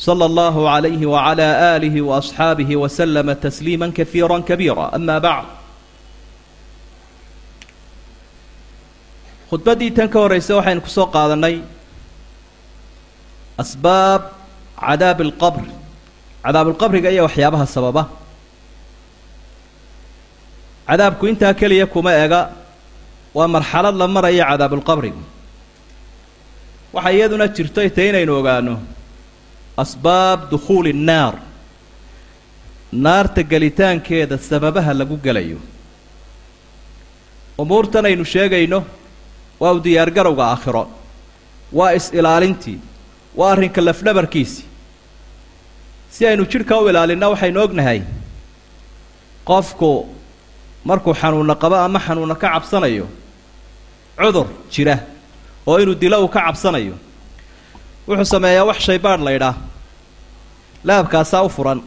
صلى الله عليه وعلى آله وأصحابه وسلم تسليما كثيرا كبيرا أما بعد khudbaddii tan ka horraysa waxaynu ku soo qaadannay asbaab cadaabi alqabr cadaabulqabriga iyo waxyaabaha sababa cadaabku intaa keliya kuma ega waa marxalad la maraya cadaabulqabriga waxaa iyaduna jirtay ta inaynu ogaano asbaab dukhuuli nnaar naarta gelitaankeeda sababaha lagu gelayo. Umuurtan aynu sheegayno waa u diyaargarowga aakhiro. Waa is-ilaalintii waa arrinka lafdhabarkiisii si aynu jidhka u ilaalinna waxaynu ognahay qofku markuu xanuunna qabo ama xanuunna ka cabsanayo cudur jira oo inuu dilo uu ka cabsanayo wuxuu sameeyaa wax shaybaadh la ydhaah laabkaasaa u furan.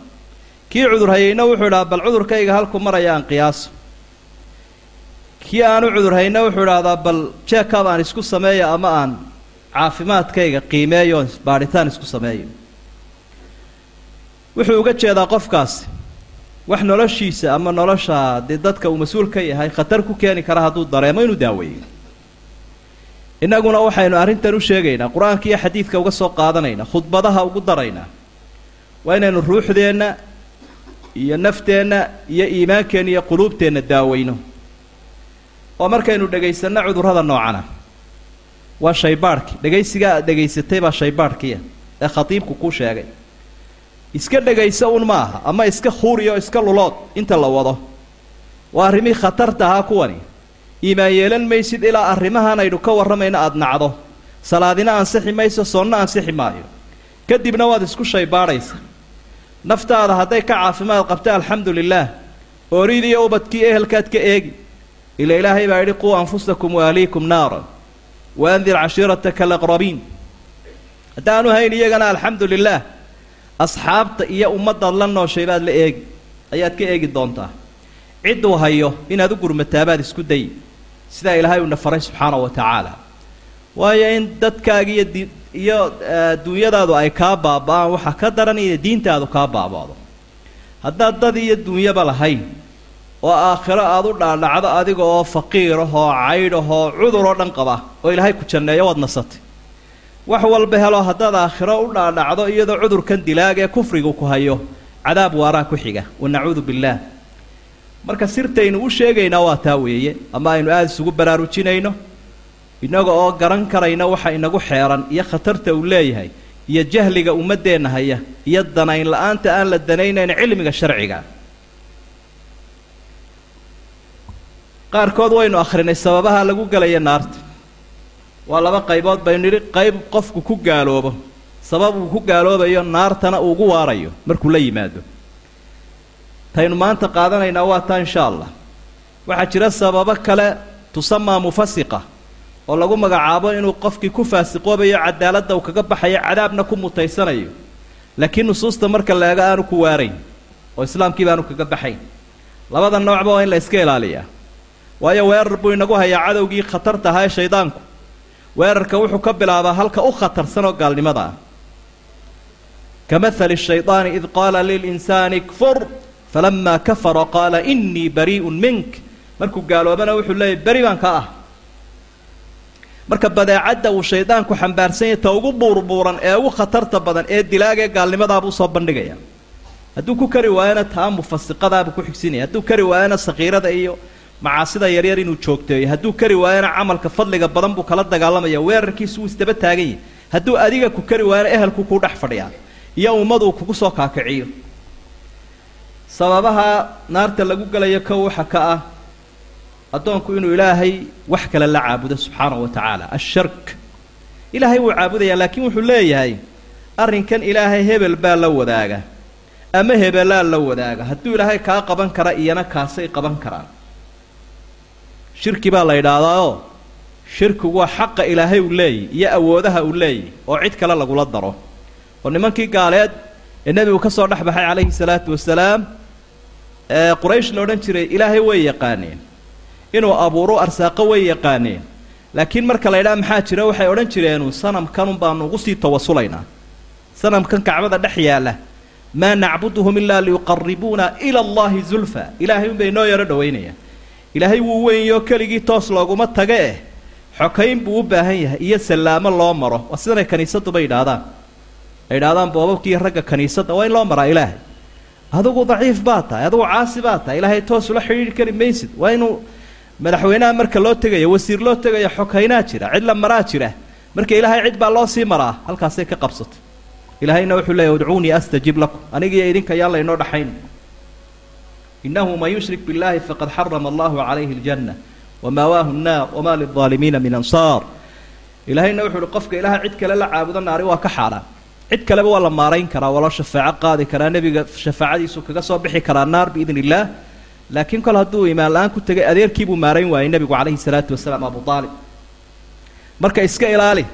Kii cudur hayayna wuxuu idhaha bal cudurkayga halku maraya aan qiyaaso kii aanu cudur hayna wuxuu idhaahdaa bal jeekab aan isku sameeyo ama aan caafimaadkayga qiimeeyo baadhitaan isku sameeyo. Wuxuu uga jeedaa qofkaasi wax noloshiisa ama nolosha dee dadka uu mas'uul ka yahay khatar ku keeni kara hadduu dareemo inuu daaweeyo innaguna waxaynu arrintan u sheegaynaa qur'aanka iyo xadiidka uga soo qaadanaynaa khudbadaha ugu daraynaa waa inaynu ruuxdeenna iyo nafteenna iyo iimaankeenna iyo quluubteenna daaweyno oo markaynu dhegaysanno cudurrada noocana. Waa shaybaadhki dhegaysigaa aad dhegaysatay baa shaybaadhkiya ee khatiibku kuu sheegay. Iska dhegaysa un ma aha ama iska khuuriyo iska lulood inta la wado. Waa arrimihii khatarta ahaa kuwani iimaan yeelan maysid ilaa arrimahan aynu ka warramayno aada nacdo. Salaadina ansixi mayso soonna ansixi maayo. Kadibna waad isku shaybaadhaysa naftaada hadday ka caafimaad qabta alxamdu lilaah ooridiiyo ubadkii ehelkaad ka eegi. Ila ilaahay baa yidhi quu anfusakum waahliikum naara waandir cashiirataka alaqrabiin. Haddaanu hayn iyagana alxamdu lilaah asxaabta iyo ummaddaad la nooshay baad la eegi. Ayaad ka eegi doontaa. Cidduu hayo inaad u gurmataabaad isku day sidaa ilaahay uuna faray subxaanahu wa tacaala. Waayo in dadkaaga iyo di iyo duunyadaadu ay kaa baaba-aan waxaa ka daran inay diintaadu kaa baaba'do haddaad dad iyo duunyaba lahayn oo aakhiro aada u dhaadhacdo adiga oo faqiir ahoo caydh ahoo cudur oo dhan qaba oo ilaahay ku janneeyo waad nasatay. Wax walba helo haddaad aakhiro u dhaadhacdo iyadoo cudurkan dilaag ee kufrigu ku hayo cadaab waaraa ku xiga. Wa nacuudu billaah marka sirtaynu u sheegaynaa waa taa weeye. Ama aynu aada isugu baraarujinayno innaga oo garan karayna waxa inagu xeeran iyo khatarta uu leeyahay iyo jahliga ummaddeenna haya iyo danayn la'aanta aan la danaynayn cilmiga sharciga. Qaarkood waynu akhrinay sababaha lagu gelaya naarta waa laba qaybood baynu nidhi qayb qofku ku gaaloobo. Sabab uu ku gaaloobayo naartana uugu waarayo markuu la yimaado taynu maanta qaadanaynaa waa taa insha allah. Waxaa jira sababo kale tusamaa mufasiqa oo lagu magacaabo inuu qofkii ku faasiqoobayo cadaaladda uu kaga baxayo cadaabna ku mutaysanayo. Laakiin nusuusta marka la eego aanu ku waarayn oo islaamkii baanu kaga baxayn. Labada noocba waa in la iska ilaaliyaa. Waayo weerar buu inagu hayaa cadowgii khatarta ahaa ee shaydaanku. Weerarka wuxuu ka bilaabaa halka u khatarsan oo gaalnimada. Ah ka mahali shaydaani id qaala lilinsaani kfur falamaa kafara qaala inii barii'un mink markuu gaaloobana wuxuu leeyahy beri baan ka ah marka badeecadda uu shaydaanku xambaarsan yahay ta ugu buurbuuran ee ugu khatarta badan ee dilaag ee gaalnimadaabuu soo bandhigaya hadduu ku kari waayana taa mufasiqadaabuu ku xigsinaya hadduu kari waayana sakiirada iyo macaasida yaryar inuu joogteeyo hadduu kari waayana camalka fadliga badan buu kala dagaalamaya weerarkiisu wuu isdaba taagan yahay hadduu adiga ku kari waayana ehelku kuu dhex fadhiyaa iyo ummaduu kugu soo kaakiciyo sababaha naarta lagu gelayo kow waxa ka ah addoonku inuu ilaahay wax kale la caabudo subxaanahu wa tacaala ashark ilaahay wuu caabudayaa laakiin wuxuu leeyahay arrinkan ilaahay hebel baa la wadaaga ama hebelaa la wadaaga. Hadduu ilaahay kaa qaban kara iyana kaasay qaban karaan. Shirki baa la yidhaahdaao shirkigu waa xaqa ilaahay uu leeyahy iyo awoodaha uu leeyahy oo cid kale lagula daro. Oo nimankii gaaleed ee nebigu ka soo dhex baxay calayhi salaatu wasalaam quraysh la odhan jiray ilaahay way yaqaaneen. Inuu abuuro arsaaqo way yaqaaneen. Laakiin marka la ydhaha maxaa jira? Waxay odhan jireenu sanamkanun baanu ugu sii tawasulaynaa. Sanamkan kacbada dhex yaalla. Maa nacbuduhum ilaa liyuqaribuuna ila allahi zulfa. Ilaahay unbay noo yaro dhowaynayaan ilaahay wuu weynyo keligii toos looguma taga eh xokayn buu u baahan yahay iyo sallaamo loo maro. Waa sidanay kaniisadduba yidhaahdaan. Ay yidhahdaan boobabkiiyo ragga kaniisadda waa in loo maraa ilaahay adigu daciif baa tahay adigu caasi baa tahay ilaahay toos ula xidhiidhi kari maysid waa inuu madaxweynaha marka loo tegayo wasiir loo tegayo xokaynaa jira cid la maraa jira marka ilaahay cid baa loo sii maraa halkaasay ka qabsatay ilaahayna wuxuu leeyahy udcuunii astajib lakum anigiiyo idinka yaan laynoo dhaxayn inahu man yushrik biاllahi faqad xarama allahu calayhi اljanna wamaawaahu nnaar wamaa lilظaalimiina min ansaar ilaahayna wuxuu uhi qofka ilaahay cid kale la caabudo naari waa ka xaaraan cid kaleba waa la maarayn karaa waa loo shafaaco qaadi karaa nebiga shafaacadiisu kaga soo bixi karaa naar biidn illaah laakiin kol hadduu imaan la'aan ku tegay adeerkiibuu maarayn waayey nebigu calayhi salaatu wasalaam abu aalib marka iska ilaali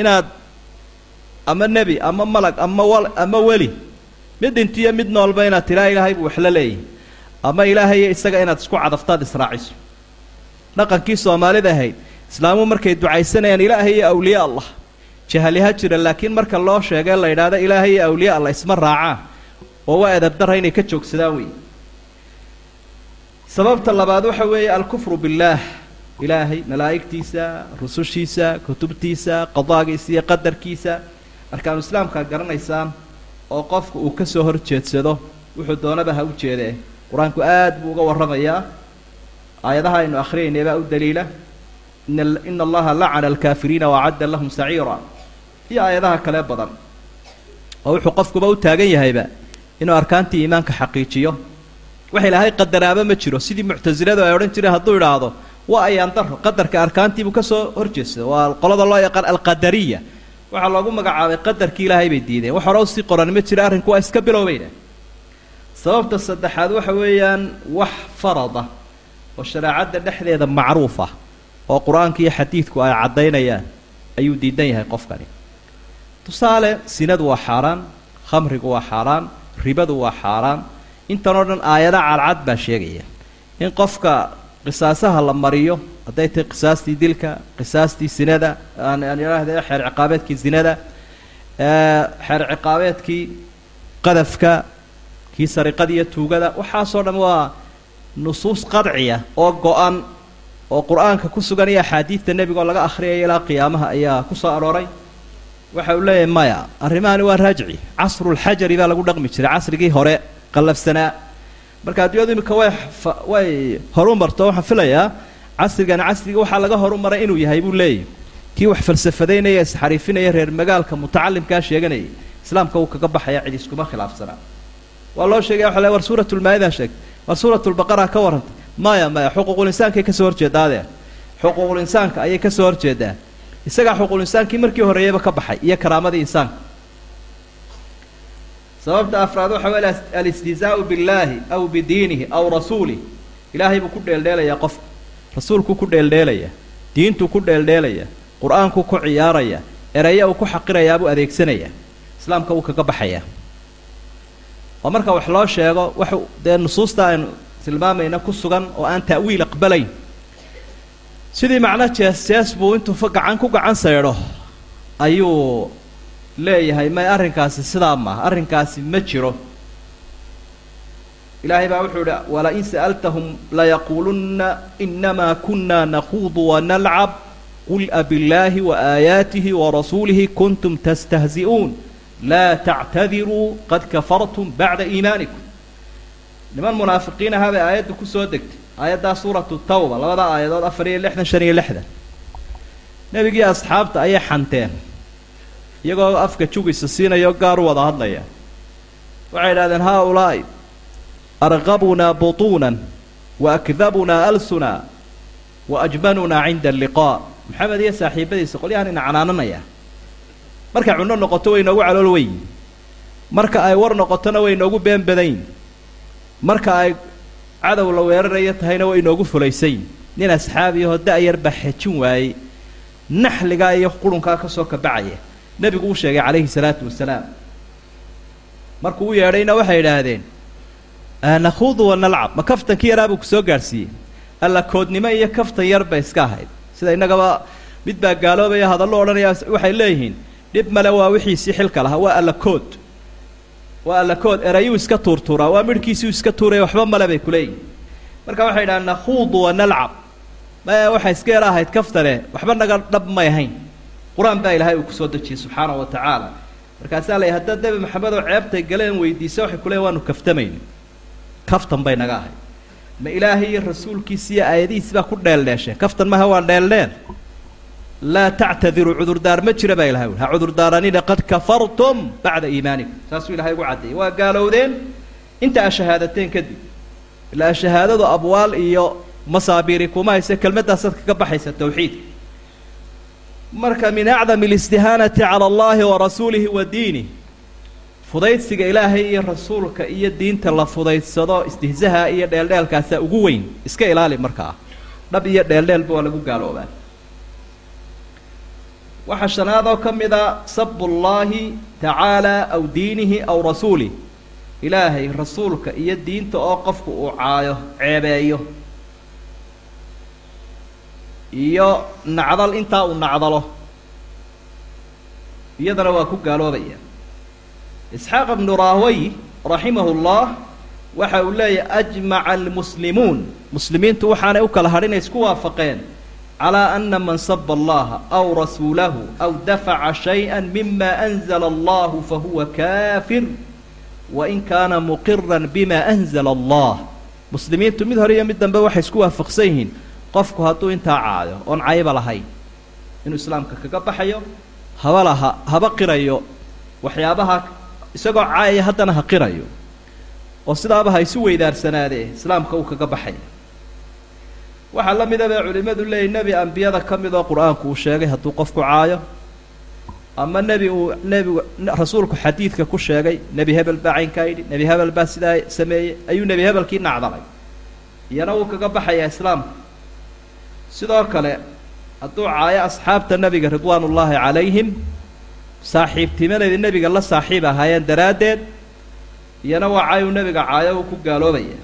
inaad ama nebi ama malag ama wal ama weli mid dhintiyo mid noolba inaad tiraa ilaahay buu waxla leeyahay ama ilaahayo isaga inaad isku cadaftaad israaciso dhaqankii soomaalida ahayd islaamuhu markay ducaysanayaan ilaahay iyo awliya allah jahali ha jira laakiin marka loo sheegay la yidhaahdo ilaahay iyo awliya allah isma raacaan oo waa edabdara inay ka joogsadaan wey sababta labaad waxa weeye alkufru billaah ilaahay malaa'igtiisa rusushiisa kutubtiisa qadaagiisa iyo qadarkiisa. Markaanu islaamkaa garanaysaan oo qofku uu ka soo hor jeedsado wuxuu doonaba ha u jeedee. Qur'aanku aad buu uga warramayaa. Aayadaha aynu akhriyaynay baa u daliila. Ina allaha lacana alkaafiriina waacadda lahum saciira iyo aayadaha kale badan oo wuxuu qofkuba u taagan yahayba inuu arkaantii iimaanka xaqiijiyo. Wax ilaahay qadaraaba ma jiro sidii muctasiladu ay odhan jireen hadduu idhaahdo waa ayaan daro qadarka arkaantiibuu ka soo horjeedsada waa qolada loo yaqaan alqadariya. Waxaa loogu magacaabay qadarkii ilaahay bay diideen. Wax hore u sii qoran ma jira arrinku waa iska bilowbayna sababta saddexaad waxa weeyaan wax farada oo shareecadda dhexdeeda macruuf ah oo qur'aanka iyo xadiidku ay caddaynayaan ayuu diidan yahay qofkani tusaale sinadu waa xaaraan khamrigu waa xaaraan ribadu waa xaaraan intan oo dhan aayada cadcad baa sheegaya in qofka qisaasaha la mariyo hadday tahay qisaastii dilka qisaastii sinada aan idhaahde xeer ciqaabeedkii zinada xeer ciqaabeedkii qadafka kii sariqadiiyo tuugada waxaasoo dhan waa nusuus qadciya oo go-an oo qur'aanka ku sugan iyo axaadiidta nebiga laga akhriyaya ilaa qiyaamaha ayaa ku soo arooray waxa uu leeyahay maya arrimahani waa raajici. Casrulxajari baa lagu dhaqmi jiray casrigii hore qallafsanaa. Marka adduunyadu imika way way horu marto waxaan filayaa casrigan casriga waxaa laga horu maray inuu yahay buu leeyahy kii wax falsafadaynaya isxariifinaya reer magaalka mutacalimkaa sheeganayay islaamka wuu kaga baxaya cid iskuma khilaafsanaa waa loo sheegaya waxa le war suuratulmaa-ida sheegtay war suuratulbaqara ka warrantay maya maya xuquuqulinsaankay ka soo horjeedaadee. Xuquuqulinsaanka ayay ka soo horjeedaa isagaa xuquulinsaankii markii horreeyaba ka baxay iyo karaamadii insaanka sababta afraad waxa weye alistihzaau billaahi aw bidiinihi aw rasuulih ilaahay buu ku dheeldheelayaa qofka rasuulkuu ku dheeldheelaya diintuu ku dheeldheelaya qur'aankuu ku ciyaaraya ereya uu ku xaqirayaa buu adeegsanaya. Islaamka wuu kaga baxayaa oo marka wax loo sheego wax dee nusuusta aynu tilmaamayna ku sugan oo aan ta'wiil aqbalayn sidii macno jees jees buu intuu gacan ku gacan saydho ayuu leeyahay may arrinkaasi sidaa maaha arrinkaasi ma jiro. Ilaahay baa wuxuu idhi walain sa'altahum layaquulunna inamaa kuna nakuudu wanalcab qul abillaahi waaayaatihi warasuulihi kuntum tastahzi'uun laa tactadiruu qad kafartum bacda iimaanikum. Niman munaafiqiin ahaa bay aayadda ku soo degtay aayaddaa suuratu tawba labada aayadood afar iyo lixdan shan iyo lixdan. Nebigii asxaabta ayay xanteen. Iyagoo afka jugisa siinayo gaar u wada hadlaya. Waxay idhahdeen haa ulaa'i arqabunaa butuunan wa akdabunaa alsuna wa ajbanunaa cinda alliqaa. Maxamed iyo saaxiibadiisa qolyahan ina canaananaya. Markay cunno noqoto way inoogu calool weyn. Marka ay war noqotona way inoogu been badanyin marka ay cadow la weeraraya tahayna way inoogu fulaysayin nin asxaabiyahoo da-yar xejin waayey. Naxligaa iyo qurunkaa ka soo kabacaya. Nebigu uu sheegay calayhi salaatu wasalaam. Markuu u yeedhayna waxay idhaahdeen nakhuudu wa nalcab. Ma kaftankii yaraa buu ku soo gaadhsiiyey alla koodnimo iyo kaftan yar bay iska ahayd. Sida innagaba mid baa gaaloobaya hadallo odhanaya waxay leeyihiin dhib male waa wixiisii xilka lahaa waa alla kood waa alla kood erayuu iska tuurtuuraa waa midhkiisuu iska tuuraya waxba male bay kuleeyihin marka waxay idhaha nakhuudu wa nalcab. Maya waxay iska yar ahayd kaftane waxba naga dhab may ahayn. Qur'aan baa ilaahay uu ku soo dejiyey subxaanahu wa tacaala. Markaasaa lay haddaad nebi maxamed oo ceebtay galeen weydiisa waxay kuleeyiin waanu kaftamayni kaftan bay naga ahayd. Ma ilaahay iyo rasuulkiisa iyo aayadihiisi baa ku dheeldheesheen kaftan maha waa dheeldheel laa tactadiruu cudurdaar ma jira baa ilahay ui ha cudurdaaranina qad kafartum bacda iimaanikum. Saasuu ilahay ugu caddeeyey waa gaalowdeen. Inta a shahaadateen kadib ilaa shahaadadu abwaal iyo masaabiiri kuma hayse kelmaddaasaad kaga baxaysa tawxiidka marka min acdami alistihaanati cala allahi wa rasuulihi wa diinih fudaydsiga ilaahay iyo rasuulka iyo diinta la fudaydsado istihzaha iyo dheeldheelkaasaa ugu weyn. Iska ilaali markaa. Dhab iyo dheeldheelba waa lagu gaaloobaa waxaa shanaad oo ka mid a sabu llaahi tacaala aw diinihi aw rasuulih ilaahay rasuulka iyo diinta oo qofku uu caayo ceebeeyo. Iyo nacdal intaa uu nacdalo. Iyadana waa ku gaaloobaya. Isxaaq ibnu raahway raximahu llah waxa uu leeyahy ajmaca almuslimuun. Muslimiintu waxaanay u kala hadhinay isku waafaqeen calaa ana man saba allaha aw rasuulahu aw dafaca shayئa mima anzla allahu fahuwa kaafir wain kaana muqiran bima anzla allah muslimiintu mid hore iyo mid dambe waxay isku waafaqsan yihiin qofku hadduu intaa caayo oon cayba lahayn inuu islaamka kaga baxayo haba laha haba qirayo waxyaabaha isagoo caayaya haddana ha qirayo oo sidaaba ha isu weydaarsanaadee islaamka uu kaga baxaya waxaa la mida bay culimmadu leeyihiin nebi ambiyada ka mid oo qur'aanku uu sheegay hadduu qofku caayo. Ama nebi uu nebigu rasuulku xadiidka ku sheegay nebi hebel baa caynkaa yidhi nebi hebel baa sidaa sameeyey ayuu nebi hebelkii nacdalay. Iyana wuu kaga baxayaa islaamka sidoo kale hadduu caayo asxaabta nebiga ridwaan ullaahi calayhim saaxiibtimadeeda nebiga la saaxiib ahaayeen daraaddeed iyana waa caayuu nebiga caayo uu ku gaaloobaya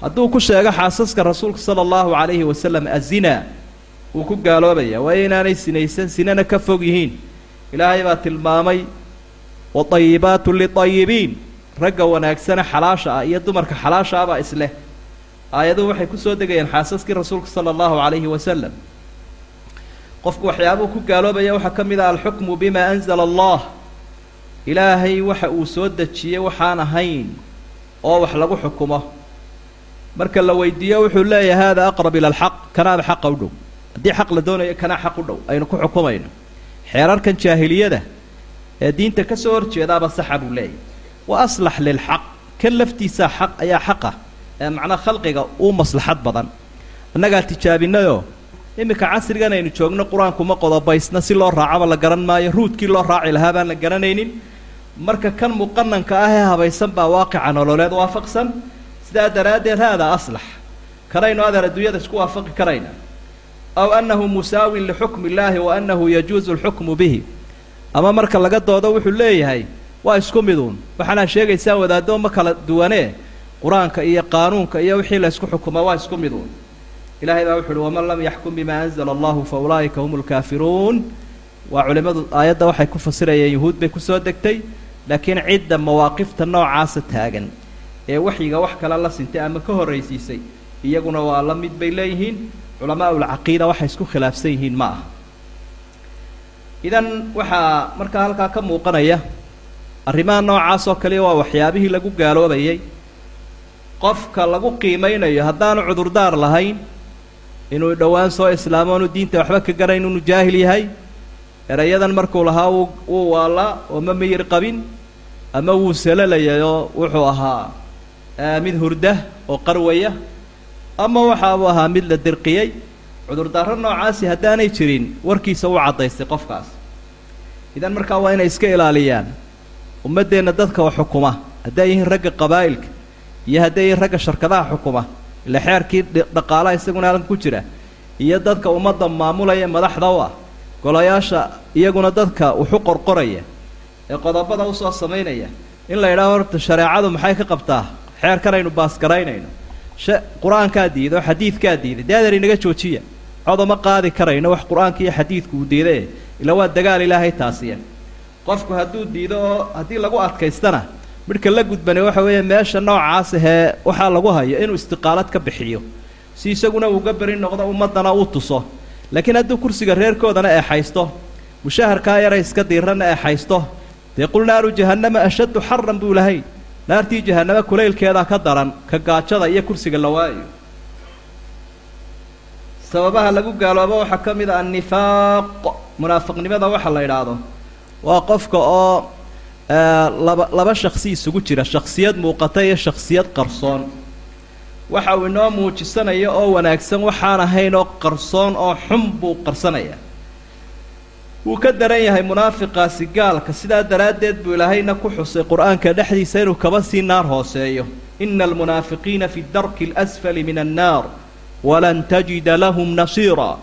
hadduu ku sheego xaasaska rasuulka sala allahu calayhi wasalam azina wuu ku gaaloobaya waayo inaanay sinaysan sinana ka fog yihiin. Ilaahay baa tilmaamay watayibaatu litayibiin ragga wanaagsane xalaasha ah iyo dumarka xalaasha ah baa isleh. Aayaduhu waxay ku soo degayeen xaasaskii rasuulka sala allahu calayhi wasalam qofku waxyaabuhu ku gaaloobaya waxaa ka mid ah alxukmu bima anzala allah. Ilaahay waxa uu soo dejiyey waxaan ahayn oo wax lagu xukumo marka la weydiiyo wuxuu leeyahay hada aqrab ila alxaq kanaaba xaqa u dhow. Haddii xaq la doonayo kanaa xaq u dhow. Aynu ku xukumayno. Xeerarkan jaahiliyada ee diinta ka soo horjeedaaba saxa buu leeyahay. Wa aslax lilxaq kan laftiisaa xaq ayaa xaqa ee macnaa khalqiga uu maslaxad badan. Annagaa tijaabinayoo iminka casrigan aynu joogno qur'aanku ma qodobaysna si loo raacaba la garan maayo ruudkii loo raaci lahaa baan la garanaynin. Marka kan muqananka ah ee habaysan baa waaqica nololeed waafaqsan sidaa daraaddeed haadaa aslax. Kanaynu adeer adduunyada isku waafaqi karayna. Aw annahu musaawin lixukmi illaahi wa annahu yajuusu alxukmu bihi. Ama marka laga doodo wuxuu leeyahay waa isku miduun. Waxaanaa sheegaysaa wadaaddo ma kala duwanee? Qur'aanka iyo qaanuunka iyo wixii la ysku xukumaa waa isku miduun. Ilahay baa wuxu uhi waman lam yaxkum bima anzla allahu fa ulaa'ika hum lkaafiruun waa culimmadu aayadda waxay ku fasirayeen yuhuud bay ku soo degtay laakiin cidda mawaaqifta noocaasa taagan ee waxyiga wax kale la sintay ama ka horraysiisay. Iyaguna waa la mid bay leeyihiin culamaa ulcaqiida waxay isku khilaafsan yihiin ma aha. Idan waxaa markaa halkaa ka muuqanaya arrimaha noocaas oo kaliya waa waxyaabihii lagu gaaloobayay qofka lagu qiimaynayo haddaanu cudurdaar lahayn inuu dhowaan soo islaamo anu diinta waxba ka garayn inuu jaahil yahay erayadan markuu lahaa wuu wuu waalaa oo ma miyir qabin ama wuu salalayayoo wuxuu ahaa mid hurda oo qarwaya ama waxa uu ahaa mid la dirqiyey cudurdaaro noocaasi haddaanay jirin warkiisa u caddaystay qofkaas. Idan markaa waa inay iska ilaaliyaan ummaddeenna dadka oo xukuma hadday yihiin ragga qabaa'ilka iyo hadday yihiin ragga sharkadaha xukuma ila xeerkii dhaqaalaha isaguna halkan ku jira iyo dadka ummadda maamulaya madaxda u ah golayaasha iyaguna dadka wuxu qorqoraya ee qodobada u soo samaynaya in la yidhaaho horta shareecadu maxay ka qabtaa xeerkan aynu baasgaraynayno qur'aankaa diiday oo xadiidkaa diiday dee adeer inaga joojiya. Codoma qaadi karayno wax qur'aanka iyo xadiidku uu diidae ila waa dagaal ilaahay taasiya. Qofku hadduu diido oo haddii lagu adkaystana midhka la gudbane waxa weeye meesha noocaas ahee waxaa lagu hayo inuu istiqaalad ka bixiyo. Si isaguna uuga beri noqdo ummaddana uu tuso. Laakiin hadduu kursiga reerkoodana eexaysto mushaharkaa yara iska diiranna eexaysto dee qul naaru jahannama ashaddu xaran buu lahay naartii jahannama kulaylkeedaa ka daran ka gaajada iyo kursiga la waayo. Sababaha lagu gaaloobo waxaa ka mid a annifaaq munaafiqnimada waxa la idhaahdo waa qofka oo laba laba shaksi isugu jira shaksiyad muuqata iyo shaksiyad qarsoon. Waxa uu inoo muujisanayo oo wanaagsan waxaan ahayn oo qarsoon oo xun buu qarsanaya wuu ka daran yahay munaafiqaasi gaalka. Sidaa daraaddeed buu ilaahayna ku xusay qur'aanka dhexdiisa inuu kaba sii naar hooseeyo. Ina almunaafiqiina fi darki alasfali min annaar walan tajida lahum nasiira.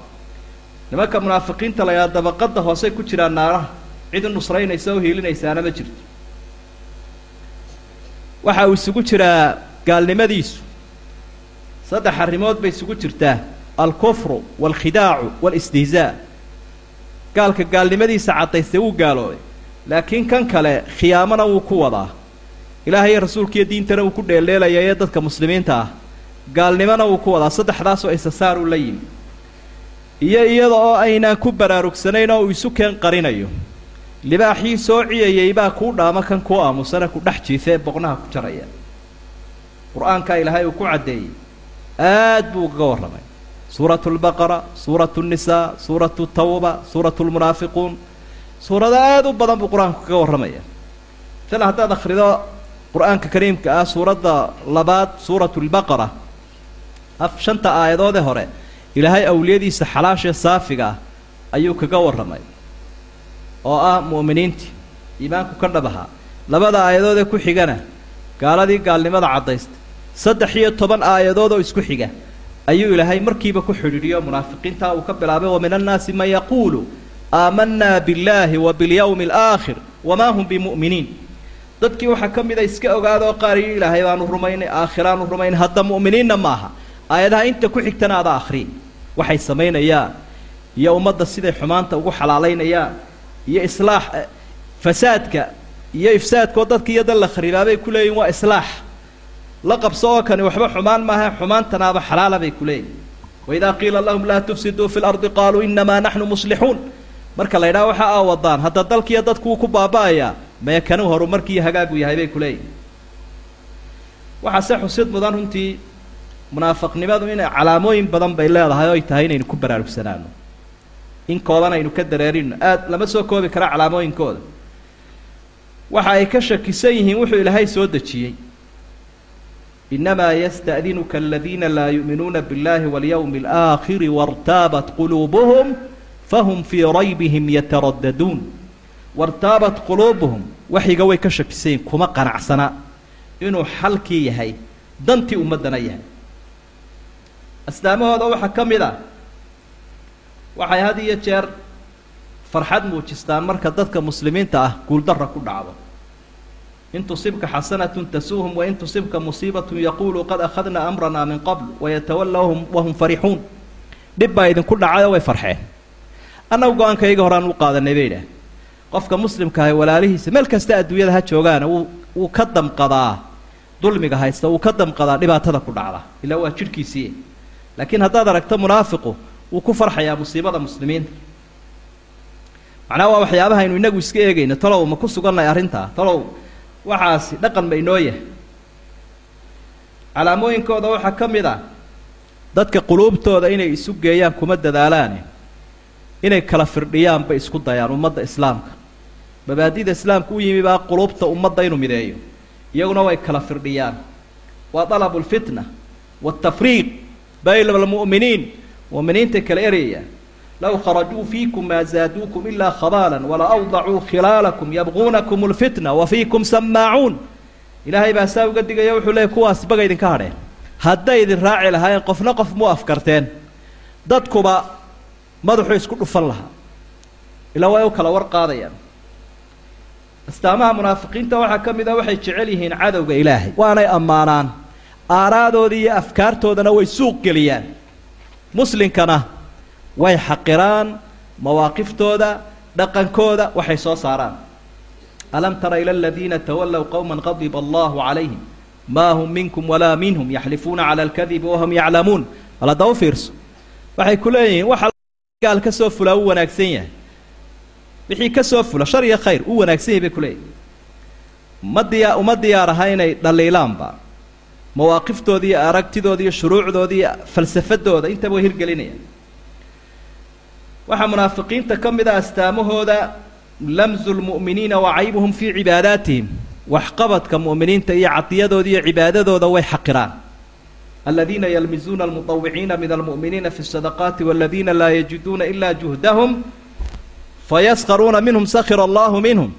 Nimanka munaafiqiinta la yidhaha dabaqadda hoosey ku jiraan naaraha. Cid u nusraynaysa oo hiilinaysaana ma jirto. Waxa uu isugu jiraa gaalnimadiisu. Saddex arrimood bay isugu jirtaa. Alkufru waalkhidaacu waalistihzaa gaalka gaalnimadiisa caddaystay wuu gaaloobay laakiin kan kale khiyaamona wuu ku wadaa. Ilaahay rasuulkiiyo diintana wuu ku dheeldheelaya ee dadka muslimiinta ah. Gaalnimona wuu ku wadaa. Saddexdaasoo isasaar uu la yimi. Iyo iyada oo aynaan ku baraarugsanayn oo uu isu keen qarinayo. Libaaxii soo ciyayay baa kuu dhaama kan kuu aamusana ku dhex jiifa ee boqnaha ku jaraya. Qur'aankaa ilaahay uu ku caddeeyey. Aad buu ugaga warramay suuratu lbaqara suuratu nnisaa suuratu tawba suuratu lmunaafiquun suurado aada u badan buu qur'aanku kaga warramaya tala haddaad akhrido qur'aanka kariimka ah suuradda labaad suuratu lbaqara af shanta aayadoodee hore ilaahay awliyadiisa xalaashee saafiga ah ayuu kaga warramay oo ah mu'miniintii iimaanku ka dhab ahaa. Labada aayadoodee ku xigana gaaladii gaalnimada caddaysta saddex iyo toban aayadood oo isku xiga ayuu ilaahay markiiba ku xidhiidhiyo munaafiqiintaa uu ka bilaabay wa min annaasi man yaquulu aamanaa billaahi wa bilyawmi alaakhir wamaa hum bimu'miniin. Dadkii waxaa ka mida iska ogaadoo qaar iyo ilaahay baanu rumaynay aakhiraanu rumaynay hadda mu'miniinna maaha. Aayadaha inta ku xigtana ada akhriin waxay samaynayaan iyo ummadda siday xumaanta ugu xalaalaynayaan iyo islaax fasaadka iyo ifsaadkoo dadka iyo dan la kharibaabay ku leeyihiin waa islaax la qabso oo kani waxba xumaan maaha xumaantanaaba xalaala bay ku leeyihiin waidaa qiila lahum laa tufsiduu fi lardi qaaluu inamaa naxnu muslixuun marka la ydhaha waxa aa wadaan hadda dalkiiyo dadkuuu ku baaba'ayaa maya kanu horumarkiiyo hagaagu yahay bay ku leeyihiin waxaase xusid mudan runtii munaafaqnimadu inay calaamooyin badan bay leedahay oo ay tahay inaynu ku baraarugsanaano. In kooban aynu ka dareerino. Aada lama soo koobi kara calaamooyinkooda. Waxa ay ka shakisan yihiin wuxuu ilaahay soo dejiyey inamaa yasta'dinuka aladiina laa yu'minuuna biاllahi walyawmi alaakhiri wartaabat quluubuhum fahum fii raybihim yataraddaduun wartaabat quluubuhum waxyiga way ka shakisan yihiin kuma qanacsana inuu xalkii yahay dantii ummaddana yahay astaamahooda waxaa ka mid ah waxay had iyo jeer farxad muujistaan marka dadka muslimiinta ah guuldarra ku dhacdo in tusibka xasanatun tasuuhum wain tusibka musiibatun yaquuluu qad akhadnaa amranaa min qabl wayatawallawhum wahum farixuun dhib baa idinku dhacayoo way farxeen annagu go'aankayga horaan u qaadanay bay idhaah qofka muslimka ahay walaalihiisa meel kasta adduunyada ha joogaana wuu wuu ka damqadaa dulmiga haysta wuu ka damqadaa dhibaatada ku dhacda ilaa waa jidhkiisii laakiin haddaad aragto munaafiqu wuu ku farxayaa musiibada muslimiinta macnaha waa waxyaabaha aynu inagu iska eegayno talow ma ku sugannahay arrintaa talow waxaasi dhaqan ma inoo yahay. Calaamooyinkooda waxaa ka mid ah dadka quluubtooda inay isu geeyaan kuma dadaalaane inay kala firdhiyaan bay isku dayaan ummadda islaamka. Mabaadida islaamka u yimi baa quluubta ummadda inuu mideeyo. Iyaguna way kala firdhiyaan. Waa dalabu lfitna waatafriiq bayna almu'miniin. Mu'miniintay kala erayayaan low kharajuu fiikum maa zaaduukum ilaa khabaalan wala awdacuu khilaalakum yabquunakum lfitna wa fiikum samaacuun ilaahay baa saa uga digaya wuxuu leeyay kuwaas baga idinka hadheen hadday idin raaci lahaayeen qofna qof mu afkarteen dadkuba madaxuu isku dhufan lahaa ilaa way u kala war qaadayaan astaamaha munaafiqiinta waxaa ka mid ah waxay jecel yihiin cadowga ilaahay waanay ammaanaan aaraadooda iyo afkaartoodana way suuq geliyaan muslinkana way xaqiraan mawaaqiftooda dhaqankooda waxay soo saaraan. Alam tara ila aladiina tawallow qowma qadiba allahu calayhim maa hum minkum walaa minhum yaxlifuuna cala alkadibi wahum yaclamuun. Bal hadda u fiirso. Waxay ku leeyihiin waxa gaal ka soo fulaa u wanaagsan yahay. Wixii ka soo fula shar iyo khayr u wanaagsan yahay bay ku leeyihiin ma diyaa uma diyaar aha inay dhaliilaanba mawaaqiftooda iyo aragtidooda iyo falsafadooda intaba way hirgelinayaan waxaa munaafiqiinta ka mid a astaamahooda lamzu lmu'miniina wa caybuhum fii cibaadaatihim waxqabadka mu'miniinta iyo cadiyadooda iyo cibaadadooda way xaqiraan. Aladiina yalmizuuna almuطawiciina min almu'miniina fi اsadaqaati waladiina laa yajiduuna ila juhdahum fayaskaruuna minhum sakira allahu minhum.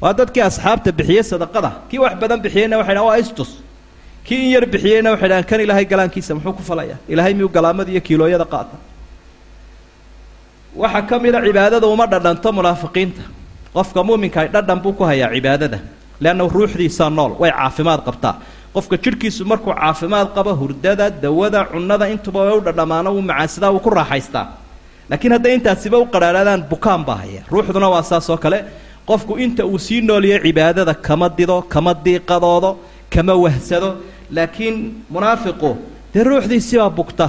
Waa dadkii asxaabta bixiyey sadaqada. Kii wax badan bixiyeyna waxay dhahan waa istus. Kii in yar bixiyeyna waxay dhahan kan ilaahay galaankiisa muxuu ku falaya? Ilaahay miyuu galaamada iyo kiilooyada qaata? Waxaa ka mid a cibaadada uma dhadhanto munaafiqiinta. Qofka muuminkaay dhadhan buu ku hayaa cibaadada leanna ruuxdiisaa nool. Way caafimaad qabtaa. Qofka jidhkiisu markuu caafimaad qabo hurdada dawada cunnada intuba way u dhadhamaano wuu macaansadaa wuu ku raaxaystaa. Laakiin hadday intaasiba u qadhaadhaadaan bukaan baa haya. Ruuxduna waa saas oo kale. Qofku inta uu sii nooliyo cibaadada kama dido kama diiqadoodo kama wahsado. Laakiin munaafiqu dee ruuxdiisibaa bugta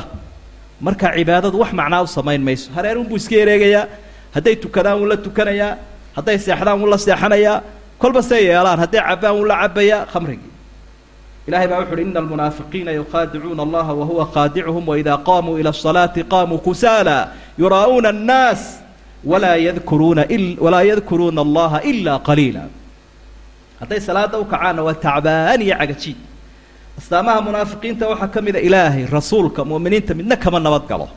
marka cibaadadu wax macnaa u samayn mayso. Hareerunbuu iska ereegayaa hadday tukadaan wuu la tukanayaa hadday seexdaan wuu la seexanayaa kolba say yeelaan hadday cabbaan wuu la cabbayaa khamrigii. Ilahay baa wuxu uhi ina almunaafiqiina yukhaadicuuna allaha wahuwa khaadicuhum waidaa qaamuu ila asalaati qaamuu kusaala yuraa'uuna annaas walaa yadkuruuna walaa yadkuruuna allaha ilaa qaliila. Hadday salaada u kacaanna waa tacbaan iyo cagajiid astaamaha munaafiqiinta waxaa ka mid a ilaahay rasuulka mu'miniinta midna kama nabad galo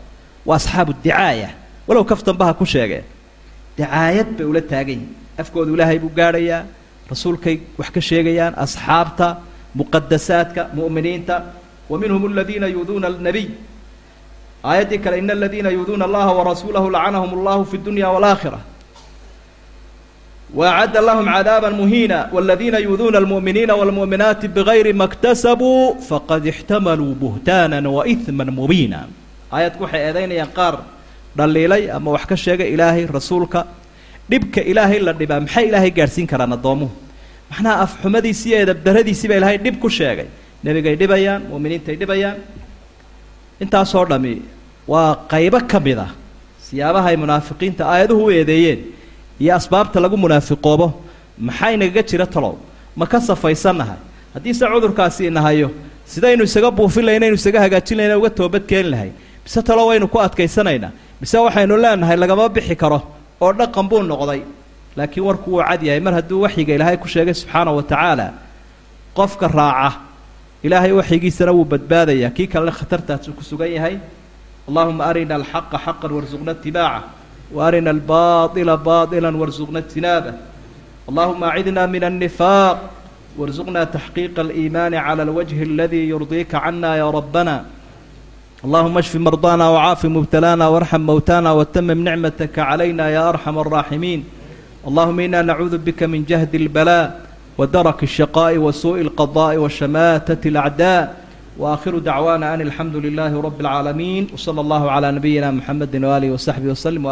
waa asxaabu dicaaya. Walow kaftanba ha ku sheegeen dicaayad bay ula taagan yihiin afkoodu ilaahay buu gaadhayaa rasuulkay wax ka sheegayaan asxaabta muqadasaadka mu'miniinta. Wa minhum aladiina yuuduuna alnabiy aayaddii kale ina aladiina yuuduuna allaha warasuulahu lacanahum allahu fi dunya waalaakhira waacadda lahum cadaaba muhiina waladiina yuuduuna almu'miniina waalmu'minaati bigayri ma faqad ixtamaluu buhtaanan wa ihman mubiina aayadku waxay eedaynayaan qaar dhaliilay ama wax ka sheegay ilaahay rasuulka dhibka ilaahay la dhibaa maxay ilaahay gaadhsiin karaan addoomuhu macnaha afxumadiisi iyo edabdaradiisii baa ilaahay dhib ku sheegay nebigay dhibayaan mu'miniintay dhibayaan intaasoo dhami waa qaybo ka mid ah siyaabaha ay munaafiqiinta aayaduhu u eedeeyeen iyo asbaabta lagu munaafiqoobo maxaa inagaga jira talow? Ma ka safaysannahay haddiise cudurkaasi inahayo sidaynu isaga buufin lahay inaynu isaga hagaajin lahayna uga toobad keeni lahay mise talo waynu ku adkaysanaynaa? Mise waxaynu leenahay lagama bixi karo? Oo dhaqan buu noqday. Laakiin warku wuu cad yahay. Mar hadduu waxyiga ilaahay ku sheegay subxaana wa tacaala qofka raaca ilaahay waxyigiisana wuu badbaadayaa. Kii kalena khatartaasuu ku sugan yahay allahuma arina alxaqa xaqan warsuqna itibaaca wa arina albaaila baailan warsuqna ijtinaabah allahuma acidna min annifaaq warsuqna taxqiiqa aliimaani cala alwajhi aladii yurdiika cana ya rabbana اللهم اشف مرضانا وعاف مبتلانا وارحم موتانا وتمم نعمتك علينا يا أرحم الراحمين اللهم إنا نعوذ بك من جهد البلاء ودرك الشقاء وسوء القضاء وشماتة الأعداء وآخر دعوانا أن الحمد لله رب العالمين وصلى الله على نبينا محمد وآله وصحبه وسلم